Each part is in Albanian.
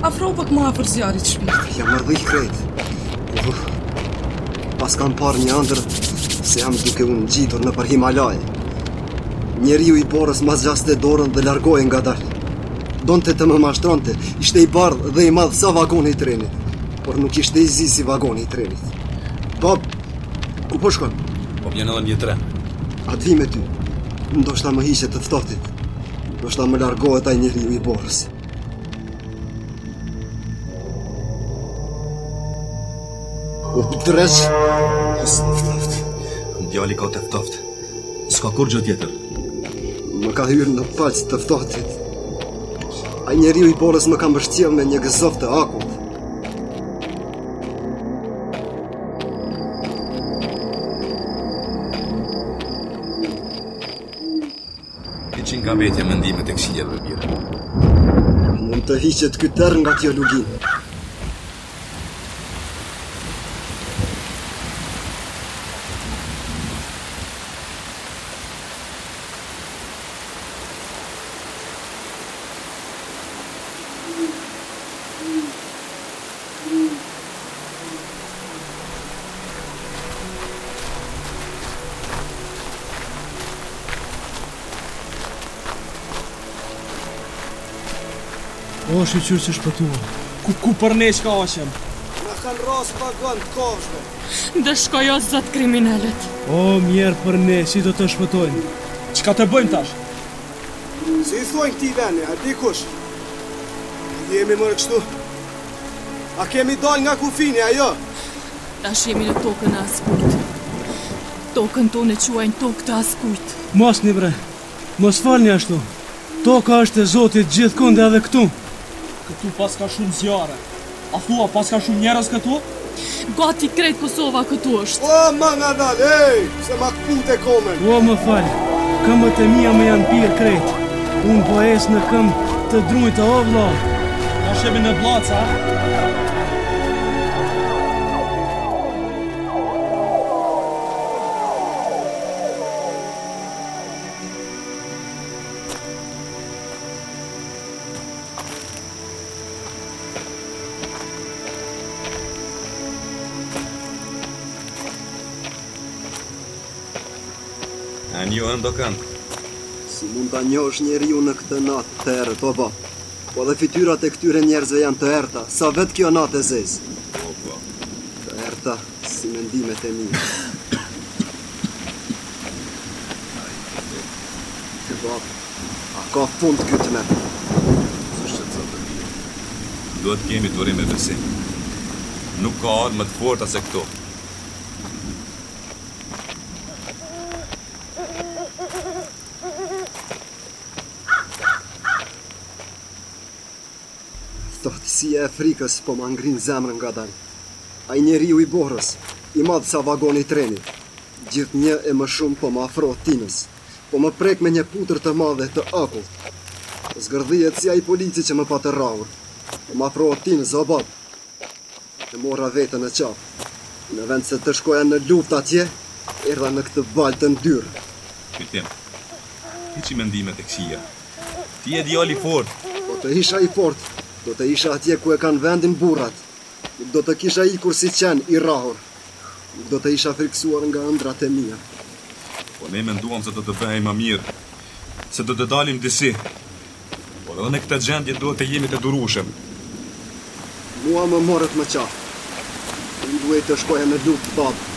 Afro pak më afër zjarrit shpirti. Jam ardhij krejt. Kur pas kam parë një andërr se jam duke u ngjitur nëpër Himalaj. Njeriu i borës ma zgjaste dorën dhe largohej ngadalë. Donte të më mashtronte, ishte i bardhë dhe i madh sa vagoni i trenit, por nuk ishte i zi si vagoni i trenit. Bab, ku po shkon? Po vjen edhe një tren. A të vij me ty, ndoshta më hiqet të ftohtit, ndoshta më largohet ai njeriu i borës. O drejt. S'ftohtë. Djali ka të ftohtë. S'ka kurrgjë tjetër. Më ka hyrë në palcë të ftohtit. Ai njeriu i borës më ka mbështjellë me një gëzof të akullt. Hiqi nga vetja mendimet e këqija, bir. A mund të hiqet ky terr nga kjo luginë? O, shyqyr që shpëtua. Kuku për ne çka hoqëm? Na kanë rrasë vagonë të kafshëve. Ndëshkoji o Zot kriminelët. O, mjerë për ne, si do të shpëtojmë? Çka të bëjmë tash? Si i thojnë këtij veni, a di kush? Jemi more kështu? A kemi dalë nga kufini, a jo? Tash jemi në tokën e askujt. Tokën tonë e quajnë tokë të askujt. Mosni bre, mos folni ashtu. Toka është e Zotit gjithkund edhe këtu. Këtu paska shumë zjarre. A thua paska shumë njerëz këtu? Gati krejt Kosova këtu është. O ma ngadal, ej, se ma këpute komën. O më fal, këmbët e mia më janë mpirë krejt. Unë po eci në këmbë të drunjta, o vlla. A jemi në Bllacë. A njeh ndokan? Si mund ta njohësh njeriun në këtë natë të errët, bab? Po edhe fytyrat e këtyre njerëzve janë të errëta, sa vetë kjo natë e zezë. Po, po. Të errëta. Si mendimet e mia. Eh babë, a ka fund ky tmerr? Mos u shqetëso, të bija. Duhet të kemi durim e besim. Nuk ka armë më të forta se këto. Ftohtësia e frikës po ma ngrin zemrën ngadalë. Ai njeriu i borës, i madh sa vagoni i trenit, gjithnjë e më shumë po më afrohet tinëz, po më prek me një putër të madhe të akullt. Zgërdhihet si ai polici që më pat rrahur. Po më afrohet tinëz, o babë! E mora veten në qafë. Në vend se të shkoja në luftë atje, erdha në këtë baltë të ndyrë. Kujtim. Hiqi mendimet e këqija. Ti je djalë i fortë! Po të isha i fortë, do të isha atje ku e kanë vendin burrat. Nuk do të kisha ikur si qen i rrahur. Nuk do të isha frikësuar nga ëndrrat e mia. Por ne menduam se do të bëhej më mirë, se do të dalim disi. Por edhe në këtë gjendje duhet të jemi të durueshëm. Mua më morët në qafë. Unë duhej të shkoja në luftë, babë.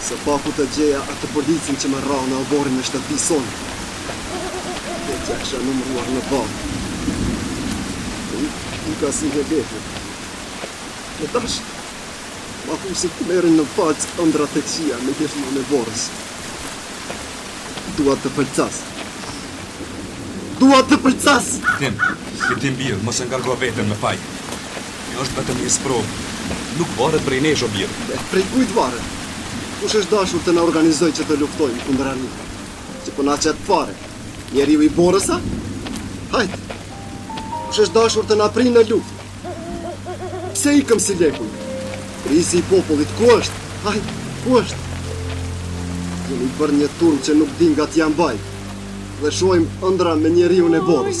Së paku të gjeja atë policin që më rrahu në oborrin e shtëpisë sonë. Dhe t'ia kisha numëruar në ballë. Unë, unë ika si një lepur. E tash, ma thuj si të mbijnë në faqe ëndrra të këqija me njeriun e borës. Dua të pëlcas. Dua të pëlcas! Kujtim, Kujtim bir, mos e ngarko veten me faj. Kjo është vetëm një sprovë. Nuk varet prej nesh o bir. E prej kujt varet? Kush është dashur të na organizojë që të luftojmë kundër armikut që po na qet fare. Njeriu i borës a? Hajt! Kush është dashur të na prijë në luftë? Pse ikëm si lepuj? Prijësi i popullit, ku është? Hajt, ku është? Jemi bërë një turmë që nuk din nga t'ia mbajë dhe shohim ëndrra me njeriun e borës.